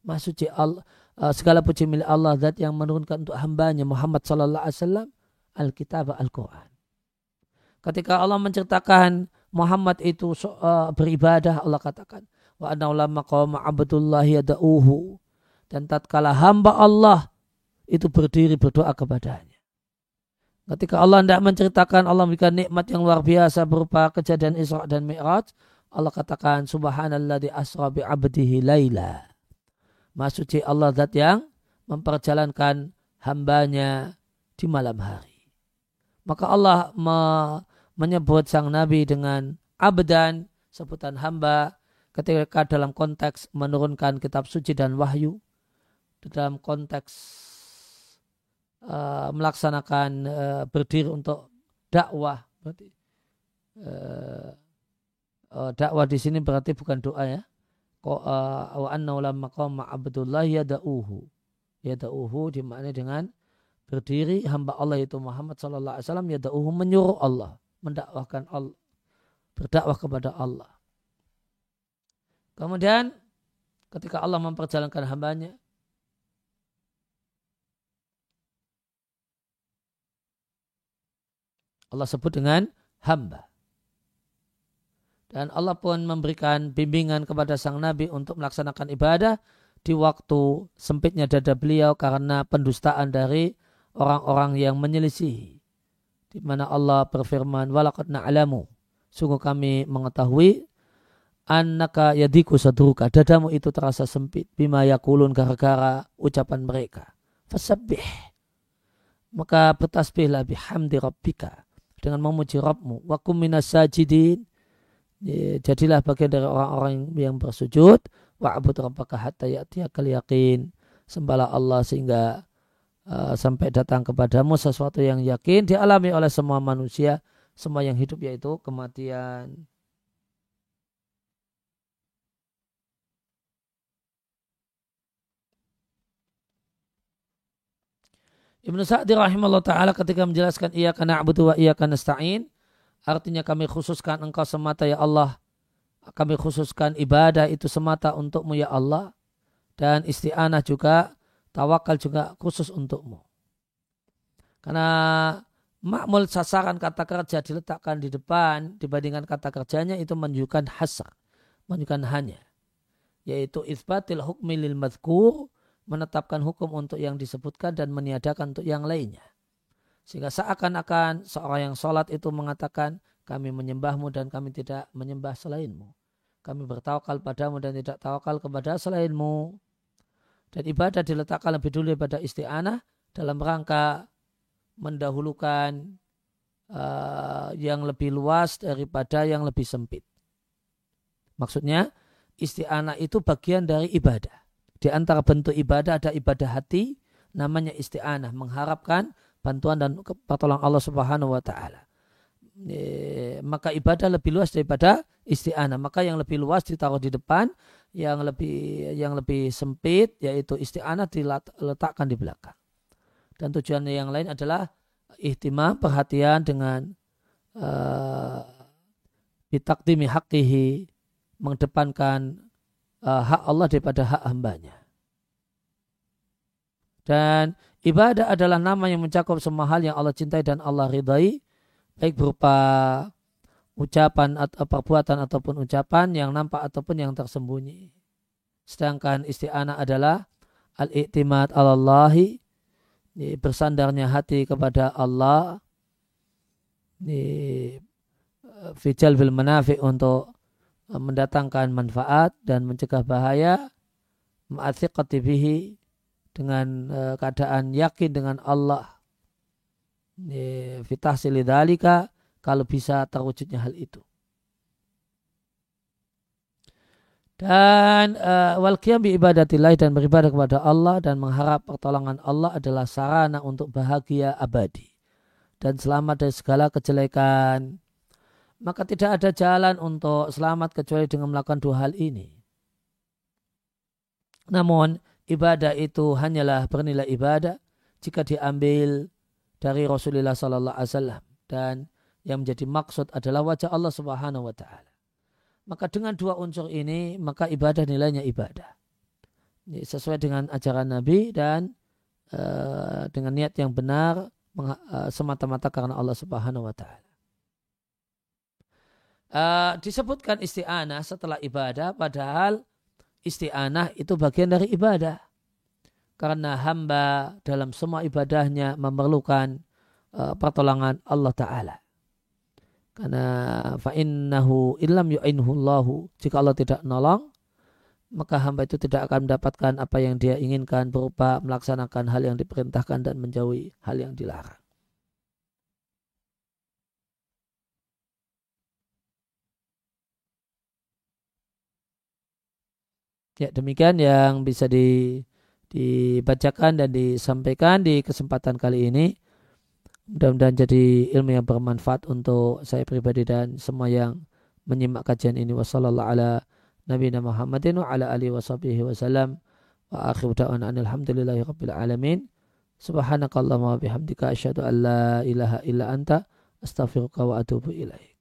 Maha suci Allah, uh, segala puji milik Allah zat yang menurunkan untuk hambanya Muhammad sallallahu alaihi wasallam Alkitab Al-Quran. Ketika Allah menceritakan Muhammad itu uh, beribadah, Allah katakan, wa anna ulama qawma abdullahi yada'uhu. Dan tatkala hamba Allah itu berdiri berdoa kepadanya. Ketika Allah tidak menceritakan Allah memberikan nikmat yang luar biasa berupa kejadian Isra dan Mi'raj, Allah katakan di asra bi abdihi laila. Maksudnya Allah zat yang memperjalankan hambanya di malam hari. Maka Allah me menyebut sang Nabi dengan abdan, sebutan hamba, ketika dalam konteks menurunkan kitab suci dan wahyu, dalam konteks uh, melaksanakan uh, berdiri untuk dakwah, berarti uh, dakwah di sini berarti bukan doa ya. Wa anna lamma qama Abdullah yada'uhu. Dimaknai dengan berdiri hamba Allah itu Muhammad sallallahu alaihi wasallam menyuruh Allah, mendakwahkan Allah, berdakwah kepada Allah. Kemudian ketika Allah memperjalankan hambanya Allah sebut dengan hamba. Dan Allah pun memberikan bimbingan kepada sang Nabi untuk melaksanakan ibadah di waktu sempitnya dada beliau karena pendustaan dari orang-orang yang menyelisihi. Di mana Allah berfirman, Walakad na'alamu. Sungguh kami mengetahui annaka yadiku sadruka. Dadamu itu terasa sempit. Bima yakulun gara-gara ucapan mereka. Fasabbih. Maka bertasbihlah bihamdi rabbika dengan memuji Rabbmu. Wa minas sajidin. Jadilah bagian dari orang-orang yang bersujud. Wa abud rabbaka hatta ya'tiyakal yakin. Sembahlah Allah sehingga uh, sampai datang kepadamu sesuatu yang yakin dialami oleh semua manusia. Semua yang hidup yaitu kematian. Ibnu Sa'di rahimahullah ta'ala ketika menjelaskan ia karena abudu wa iya karena nasta'in. Artinya kami khususkan engkau semata ya Allah. Kami khususkan ibadah itu semata untukmu ya Allah. Dan isti'anah juga, tawakal juga khusus untukmu. Karena makmul sasaran kata kerja diletakkan di depan dibandingkan kata kerjanya itu menunjukkan hasar. Menunjukkan hanya. Yaitu isbatil hukmi lil madhkur menetapkan hukum untuk yang disebutkan dan meniadakan untuk yang lainnya. Sehingga seakan-akan seorang yang sholat itu mengatakan, kami menyembahmu dan kami tidak menyembah selainmu. Kami bertawakal padamu dan tidak tawakal kepada selainmu. Dan ibadah diletakkan lebih dulu pada isti'anah dalam rangka mendahulukan uh, yang lebih luas daripada yang lebih sempit. Maksudnya isti'anah itu bagian dari ibadah. Di antara bentuk ibadah ada ibadah hati, namanya isti'anah, mengharapkan bantuan dan pertolongan Allah Subhanahu wa taala. E, maka ibadah lebih luas daripada isti'anah. Maka yang lebih luas ditaruh di depan, yang lebih yang lebih sempit yaitu isti'anah diletakkan di belakang. Dan tujuan yang lain adalah ihtimam perhatian dengan uh, bitakdimi hakihi mengedepankan uh, hak Allah daripada hak hambanya. Dan ibadah adalah nama yang mencakup semua hal yang Allah cintai dan Allah ridai, baik berupa ucapan atau perbuatan ataupun ucapan yang nampak ataupun yang tersembunyi. Sedangkan isti'anah adalah al-i'timad alallahi, bersandarnya hati kepada Allah, fijal bil menafi untuk mendatangkan manfaat dan mencegah bahaya ma'athiqati bihi dengan uh, keadaan yakin dengan Allah fitahsili dalika kalau bisa terwujudnya hal itu dan uh, wal qiyam bi ibadatillah dan beribadah kepada Allah dan mengharap pertolongan Allah adalah sarana untuk bahagia abadi dan selamat dari segala kejelekan maka tidak ada jalan untuk selamat kecuali dengan melakukan dua hal ini. Namun ibadah itu hanyalah bernilai ibadah jika diambil dari Rasulullah Sallallahu Alaihi Wasallam dan yang menjadi maksud adalah wajah Allah Subhanahu Wa Taala. Maka dengan dua unsur ini maka ibadah nilainya ibadah. Ini sesuai dengan ajaran Nabi dan uh, dengan niat yang benar uh, semata-mata karena Allah Subhanahu Wa Taala. Uh, disebutkan isti'anah setelah ibadah padahal isti'anah itu bagian dari ibadah karena hamba dalam semua ibadahnya memerlukan uh, pertolongan Allah Ta'ala karena fa'innahu illam yu'inhu Allahu jika Allah tidak nolong maka hamba itu tidak akan mendapatkan apa yang dia inginkan berupa melaksanakan hal yang diperintahkan dan menjauhi hal yang dilarang Ya demikian yang bisa di, dibacakan dan disampaikan di kesempatan kali ini. Mudah-mudahan jadi ilmu yang bermanfaat untuk saya pribadi dan semua yang menyimak kajian ini. Wassalamualaikum ala Nabi Muhammadin wa ala alihi wa wasallam. Wa akhir da'wana alhamdulillahi rabbil alamin. Subhanakallahumma wa bihamdika asyhadu an la ilaha illa anta astaghfiruka wa atubu ilaik.